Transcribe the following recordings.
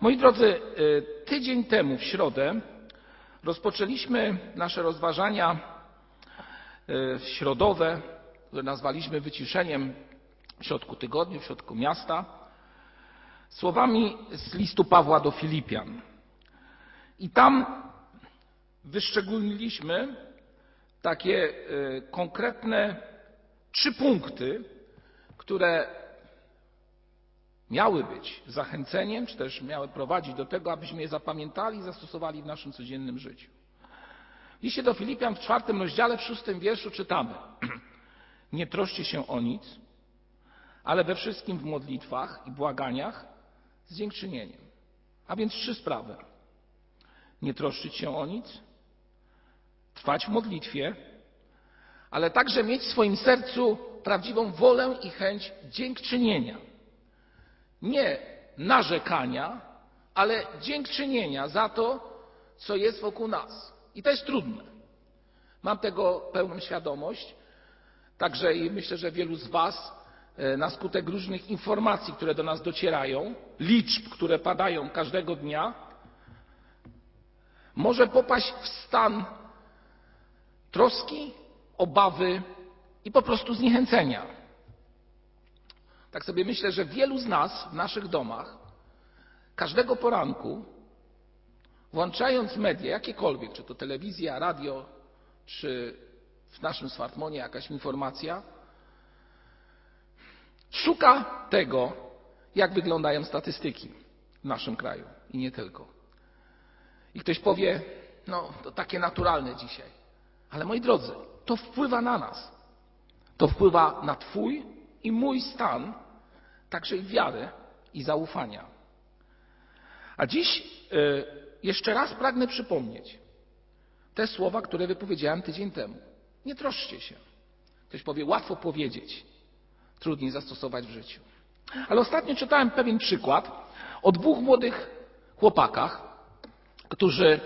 Moi drodzy, tydzień temu w środę rozpoczęliśmy nasze rozważania środowe, które nazwaliśmy wyciszeniem w środku tygodnia, w środku miasta, słowami z listu Pawła do Filipian. I tam wyszczególniliśmy takie konkretne trzy punkty, które miały być zachęceniem, czy też miały prowadzić do tego, abyśmy je zapamiętali i zastosowali w naszym codziennym życiu. W liście do Filipian w czwartym rozdziale, w szóstym wierszu czytamy Nie troszcie się o nic, ale we wszystkim w modlitwach i błaganiach z dziękczynieniem. A więc trzy sprawy. Nie troszczyć się o nic, trwać w modlitwie, ale także mieć w swoim sercu prawdziwą wolę i chęć dziękczynienia. Nie narzekania, ale dziękczynienia za to, co jest wokół nas. I to jest trudne. Mam tego pełną świadomość. Także i myślę, że wielu z Was na skutek różnych informacji, które do nas docierają, liczb, które padają każdego dnia, może popaść w stan troski, obawy i po prostu zniechęcenia. Tak sobie myślę, że wielu z nas w naszych domach każdego poranku, włączając media, jakiekolwiek, czy to telewizja, radio, czy w naszym smartfonie jakaś informacja, szuka tego, jak wyglądają statystyki w naszym kraju i nie tylko. I ktoś powie, no to takie naturalne dzisiaj. Ale moi drodzy, to wpływa na nas. To wpływa na Twój i mój stan, także i wiary i zaufania. A dziś jeszcze raz pragnę przypomnieć te słowa, które wypowiedziałem tydzień temu. Nie troszcie się. Ktoś powie, łatwo powiedzieć, trudniej zastosować w życiu. Ale ostatnio czytałem pewien przykład o dwóch młodych chłopakach, którzy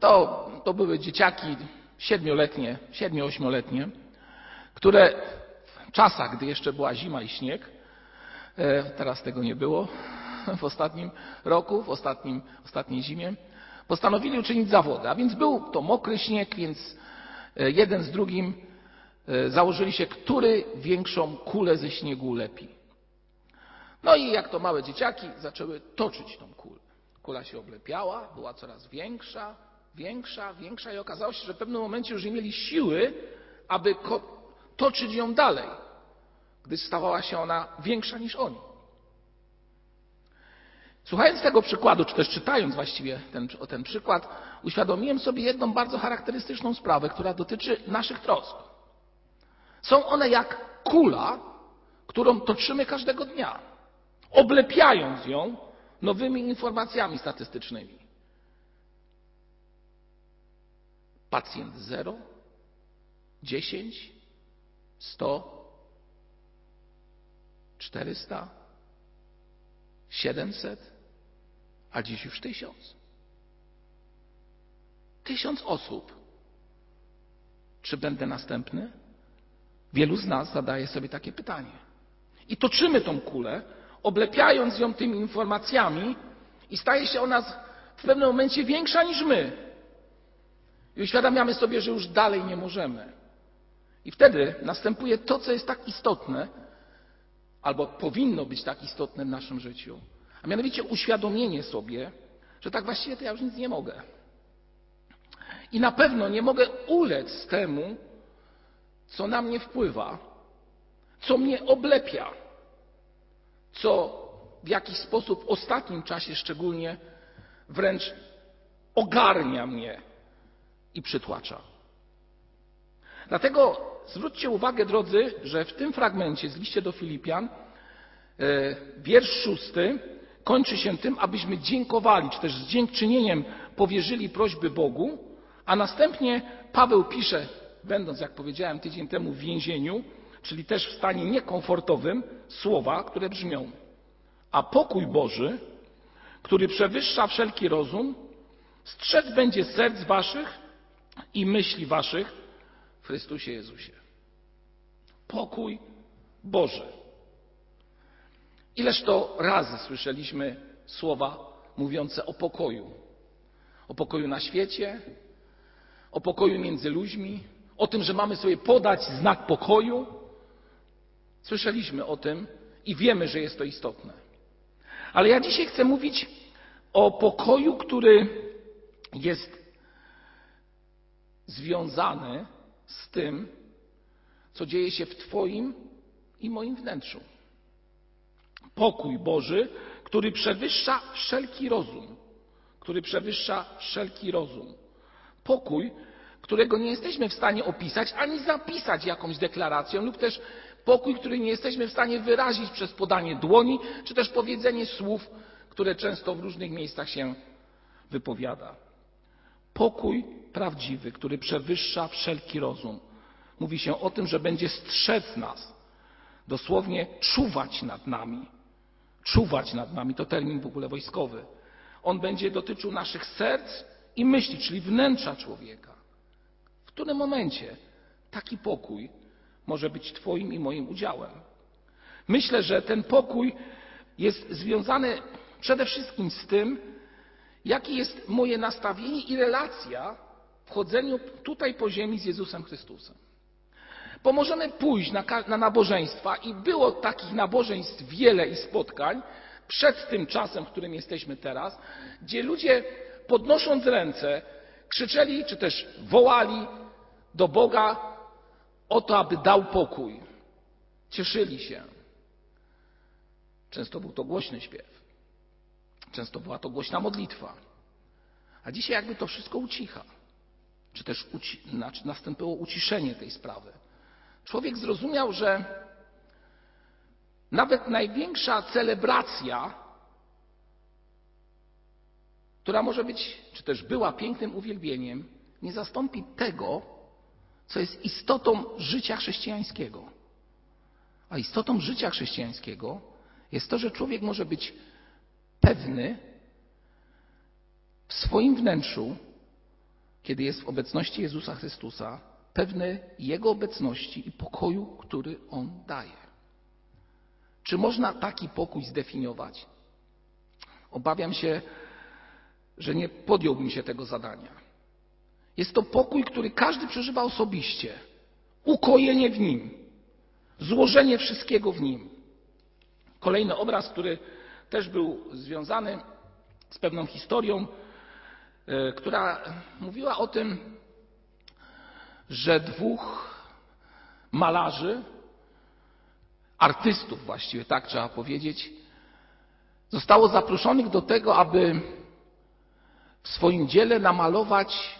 to, to były dzieciaki siedmioletnie, siedmiu, ośmioletnie, które czasach, gdy jeszcze była zima i śnieg, teraz tego nie było w ostatnim roku, w ostatnim, ostatniej zimie, postanowili uczynić zawody. A więc był to mokry śnieg, więc jeden z drugim założyli się, który większą kulę ze śniegu lepi. No i jak to małe dzieciaki zaczęły toczyć tą kulę. Kula się oblepiała, była coraz większa, większa, większa i okazało się, że w pewnym momencie już nie mieli siły, aby toczyć ją dalej, gdy stawała się ona większa niż oni. Słuchając tego przykładu, czy też czytając właściwie ten, ten przykład, uświadomiłem sobie jedną bardzo charakterystyczną sprawę, która dotyczy naszych trosk. Są one jak kula, którą toczymy każdego dnia, oblepiając ją nowymi informacjami statystycznymi. Pacjent 0, 10, 100, 400, 700, a dziś już tysiąc. Tysiąc osób. Czy będę następny? Wielu z nas zadaje sobie takie pytanie. I toczymy tą kulę, oblepiając ją tymi informacjami, i staje się ona w pewnym momencie większa niż my. I uświadamiamy sobie, że już dalej nie możemy. I wtedy następuje to, co jest tak istotne, albo powinno być tak istotne w naszym życiu, a mianowicie uświadomienie sobie, że tak właściwie to ja już nic nie mogę. I na pewno nie mogę ulec temu, co na mnie wpływa, co mnie oblepia, co w jakiś sposób w ostatnim czasie szczególnie wręcz ogarnia mnie i przytłacza. Dlatego zwróćcie uwagę, drodzy, że w tym fragmencie z liście do Filipian wiersz szósty kończy się tym, abyśmy dziękowali, czy też z dziękczynieniem powierzyli prośby Bogu, a następnie Paweł pisze, będąc, jak powiedziałem tydzień temu, w więzieniu, czyli też w stanie niekomfortowym, słowa, które brzmią: A pokój Boży, który przewyższa wszelki rozum, strzec będzie serc waszych i myśli waszych Chrystusie Jezusie. Pokój Boży. Ileż to razy słyszeliśmy słowa mówiące o pokoju. O pokoju na świecie, o pokoju między ludźmi, o tym, że mamy sobie podać znak pokoju. Słyszeliśmy o tym i wiemy, że jest to istotne. Ale ja dzisiaj chcę mówić o pokoju, który jest związany z tym, co dzieje się w Twoim i moim wnętrzu. Pokój Boży, który przewyższa wszelki rozum, który przewyższa wszelki rozum. Pokój, którego nie jesteśmy w stanie opisać ani zapisać jakąś deklaracją, lub też pokój, który nie jesteśmy w stanie wyrazić przez podanie dłoni, czy też powiedzenie słów, które często w różnych miejscach się wypowiada. Pokój prawdziwy, który przewyższa wszelki rozum. Mówi się o tym, że będzie strzec nas, dosłownie czuwać nad nami. Czuwać nad nami to termin w ogóle wojskowy. On będzie dotyczył naszych serc i myśli, czyli wnętrza człowieka. W którym momencie taki pokój może być Twoim i moim udziałem? Myślę, że ten pokój jest związany przede wszystkim z tym, jakie jest moje nastawienie i relacja w chodzeniu tutaj po ziemi z Jezusem Chrystusem. Bo możemy pójść na, na nabożeństwa i było takich nabożeństw wiele i spotkań przed tym czasem, w którym jesteśmy teraz, gdzie ludzie podnosząc ręce krzyczeli czy też wołali do Boga o to, aby dał pokój. Cieszyli się. Często był to głośny śpiew. Często była to głośna modlitwa. A dzisiaj jakby to wszystko ucicha. Czy też znaczy nastąpiło uciszenie tej sprawy. Człowiek zrozumiał, że nawet największa celebracja, która może być, czy też była pięknym uwielbieniem, nie zastąpi tego, co jest istotą życia chrześcijańskiego. A istotą życia chrześcijańskiego jest to, że człowiek może być pewny w swoim wnętrzu, kiedy jest w obecności Jezusa Chrystusa, pewny Jego obecności i pokoju, który On daje. Czy można taki pokój zdefiniować? Obawiam się, że nie podjąłbym się tego zadania. Jest to pokój, który każdy przeżywa osobiście. Ukojenie w nim, złożenie wszystkiego w nim. Kolejny obraz, który też był związany z pewną historią, która mówiła o tym, że dwóch malarzy, artystów właściwie, tak trzeba powiedzieć, zostało zaproszonych do tego, aby w swoim dziele namalować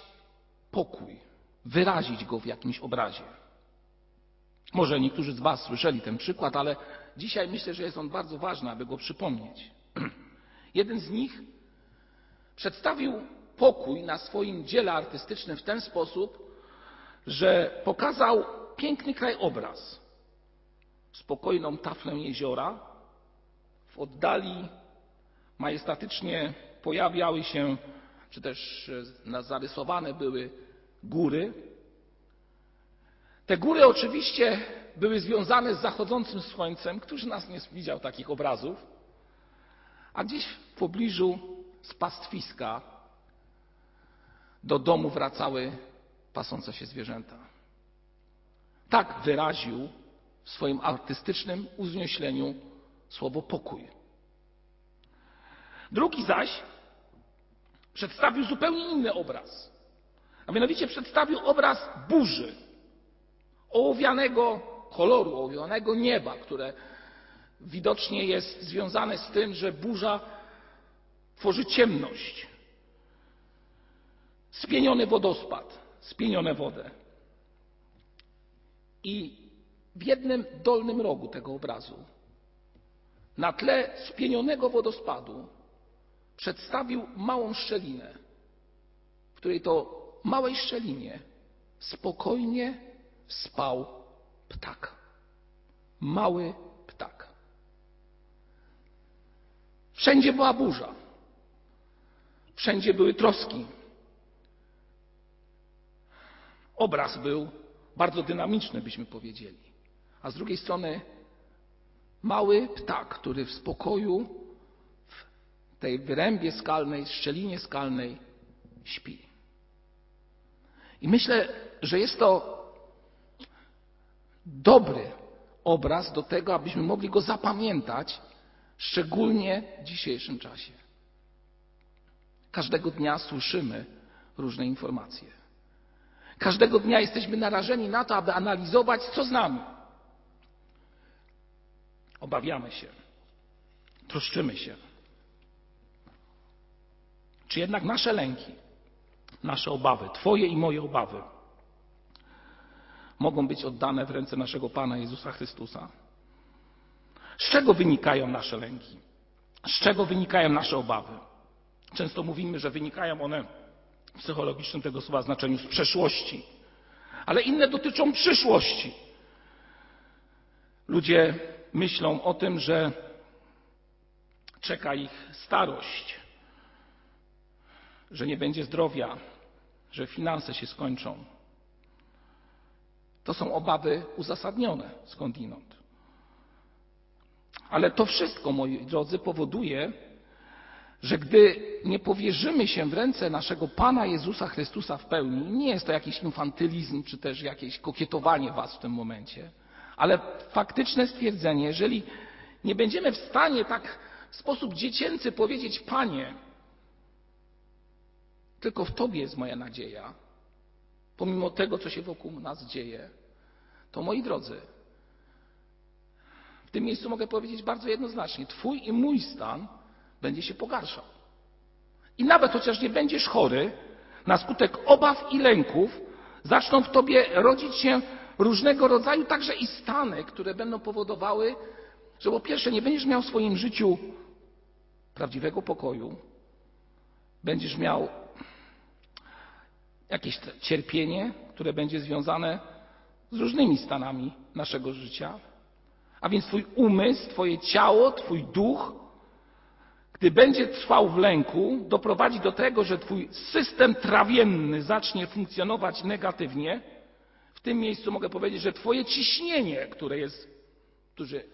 pokój, wyrazić go w jakimś obrazie. Może niektórzy z Was słyszeli ten przykład, ale dzisiaj myślę, że jest on bardzo ważny, aby go przypomnieć. Jeden z nich przedstawił pokój na swoim dziele artystycznym w ten sposób, że pokazał piękny krajobraz, spokojną taflę jeziora. W oddali majestatycznie pojawiały się, czy też zarysowane były góry. Te góry oczywiście były związane z zachodzącym słońcem. Któż nas nie widział takich obrazów? A gdzieś w pobliżu z pastwiska do domu wracały pasące się zwierzęta. Tak wyraził w swoim artystycznym uzniośleniu słowo pokój. Drugi zaś przedstawił zupełnie inny obraz. A mianowicie przedstawił obraz burzy, ołowianego koloru, ołowianego nieba, które widocznie jest związane z tym, że burza tworzy ciemność, spieniony wodospad spienione wodę. I w jednym dolnym rogu tego obrazu, na tle spienionego wodospadu, przedstawił małą szczelinę, w której to małej szczelinie spokojnie spał ptak. Mały ptak. Wszędzie była burza. Wszędzie były troski, obraz był bardzo dynamiczny, byśmy powiedzieli. A z drugiej strony mały ptak, który w spokoju, w tej wyrębie skalnej, szczelinie skalnej śpi. I myślę, że jest to dobry obraz do tego, abyśmy mogli go zapamiętać, szczególnie w dzisiejszym czasie. Każdego dnia słyszymy różne informacje. Każdego dnia jesteśmy narażeni na to, aby analizować, co z nami. Obawiamy się, troszczymy się. Czy jednak nasze lęki, nasze obawy, Twoje i moje obawy, mogą być oddane w ręce naszego Pana Jezusa Chrystusa? Z czego wynikają nasze lęki? Z czego wynikają nasze obawy? Często mówimy, że wynikają one w psychologicznym tego słowa znaczeniu z przeszłości, ale inne dotyczą przyszłości. Ludzie myślą o tym, że czeka ich starość, że nie będzie zdrowia, że finanse się skończą. To są obawy uzasadnione skądinąd. Ale to wszystko, moi drodzy, powoduje, że gdy nie powierzymy się w ręce naszego Pana Jezusa Chrystusa w pełni, nie jest to jakiś infantylizm czy też jakieś kokietowanie Was w tym momencie, ale faktyczne stwierdzenie, jeżeli nie będziemy w stanie tak w sposób dziecięcy powiedzieć: Panie, tylko w Tobie jest moja nadzieja, pomimo tego, co się wokół nas dzieje, to moi drodzy, w tym miejscu mogę powiedzieć bardzo jednoznacznie: Twój i mój stan będzie się pogarszał. I nawet chociaż nie będziesz chory, na skutek obaw i lęków zaczną w tobie rodzić się różnego rodzaju także i stany, które będą powodowały, że po pierwsze nie będziesz miał w swoim życiu prawdziwego pokoju, będziesz miał jakieś cierpienie, które będzie związane z różnymi stanami naszego życia. A więc Twój umysł, Twoje ciało, Twój duch, gdy będzie trwał w lęku, doprowadzi do tego, że Twój system trawienny zacznie funkcjonować negatywnie. W tym miejscu mogę powiedzieć, że Twoje ciśnienie, które jest,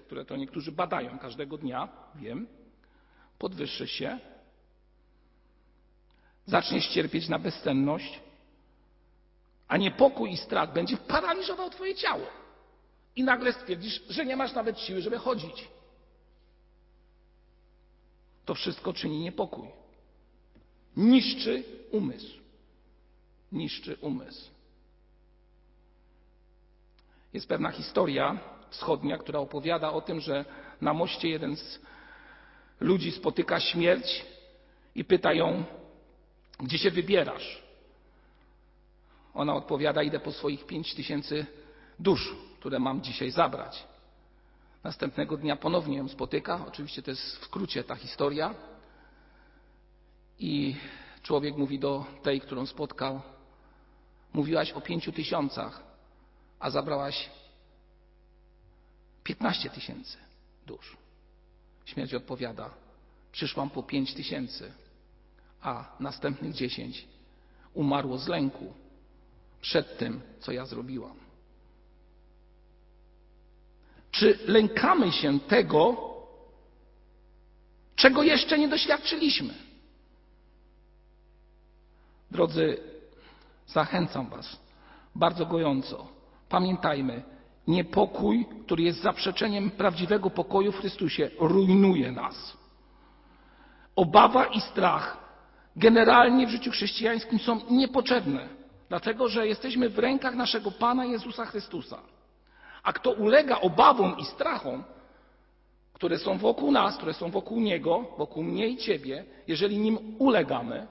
które to niektórzy badają każdego dnia, wiem, podwyższy się, zaczniesz cierpieć na bezsenność, a niepokój i strach będzie paraliżował Twoje ciało. I nagle stwierdzisz, że nie masz nawet siły, żeby chodzić. To wszystko czyni niepokój. Niszczy umysł. Niszczy umysł. Jest pewna historia wschodnia, która opowiada o tym, że na moście jeden z ludzi spotyka śmierć i pyta ją, gdzie się wybierasz? Ona odpowiada, idę po swoich pięć tysięcy dusz, które mam dzisiaj zabrać. Następnego dnia ponownie ją spotyka. Oczywiście to jest w skrócie ta historia. I człowiek mówi do tej, którą spotkał: Mówiłaś o pięciu tysiącach, a zabrałaś piętnaście tysięcy dusz. Śmierć odpowiada: Przyszłam po pięć tysięcy, a następnych dziesięć umarło z lęku przed tym, co ja zrobiłam. Czy lękamy się tego, czego jeszcze nie doświadczyliśmy? Drodzy, zachęcam Was bardzo gojąco. Pamiętajmy, niepokój, który jest zaprzeczeniem prawdziwego pokoju w Chrystusie, rujnuje nas. Obawa i strach generalnie w życiu chrześcijańskim są niepotrzebne, dlatego że jesteśmy w rękach naszego Pana Jezusa Chrystusa. A kto ulega obawom i strachom, które są wokół nas, które są wokół Niego, wokół mnie i Ciebie, jeżeli nim ulegamy,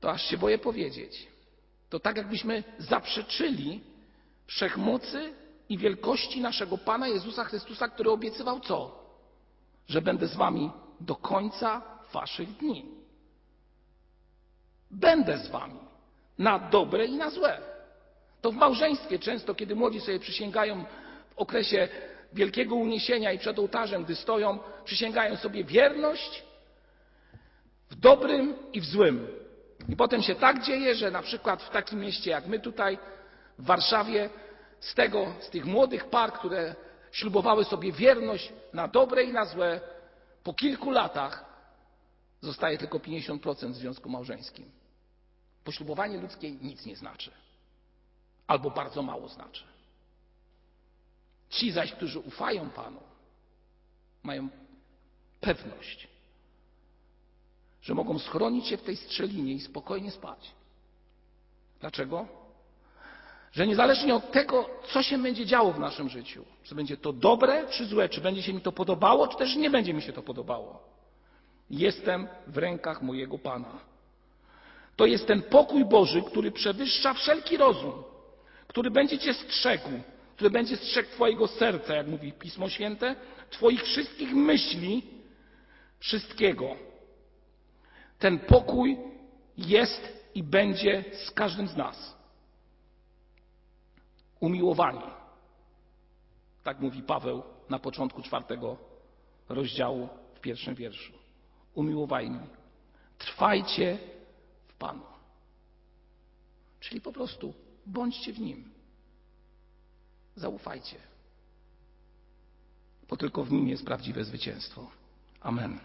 to aż się boję powiedzieć. To tak, jakbyśmy zaprzeczyli wszechmocy i wielkości naszego Pana Jezusa Chrystusa, który obiecywał co? Że będę z Wami do końca Waszych dni. Będę z Wami na dobre i na złe. To w małżeństwie często, kiedy młodzi sobie przysięgają w okresie wielkiego uniesienia i przed ołtarzem, gdy stoją, przysięgają sobie wierność w dobrym i w złym. I potem się tak dzieje, że na przykład w takim mieście jak my tutaj, w Warszawie, z tego, z tych młodych par, które ślubowały sobie wierność na dobre i na złe, po kilku latach zostaje tylko 50% w związku małżeńskim. Poślubowanie ludzkie nic nie znaczy, albo bardzo mało znaczy. Ci zaś, którzy ufają Panu, mają pewność, że mogą schronić się w tej strzelinie i spokojnie spać. Dlaczego? Że niezależnie od tego, co się będzie działo w naszym życiu, czy będzie to dobre, czy złe, czy będzie się mi to podobało, czy też nie będzie mi się to podobało, jestem w rękach mojego Pana. To jest ten pokój Boży, który przewyższa wszelki rozum, który będzie Cię strzegł, który będzie strzegł Twojego serca, jak mówi Pismo Święte, Twoich wszystkich myśli, wszystkiego. Ten pokój jest i będzie z każdym z nas. Umiłowani. Tak mówi Paweł na początku czwartego rozdziału w pierwszym wierszu. Umiłowani. Trwajcie w Panu. Czyli po prostu bądźcie w Nim. Zaufajcie. Bo tylko w Nim jest prawdziwe zwycięstwo. Amen.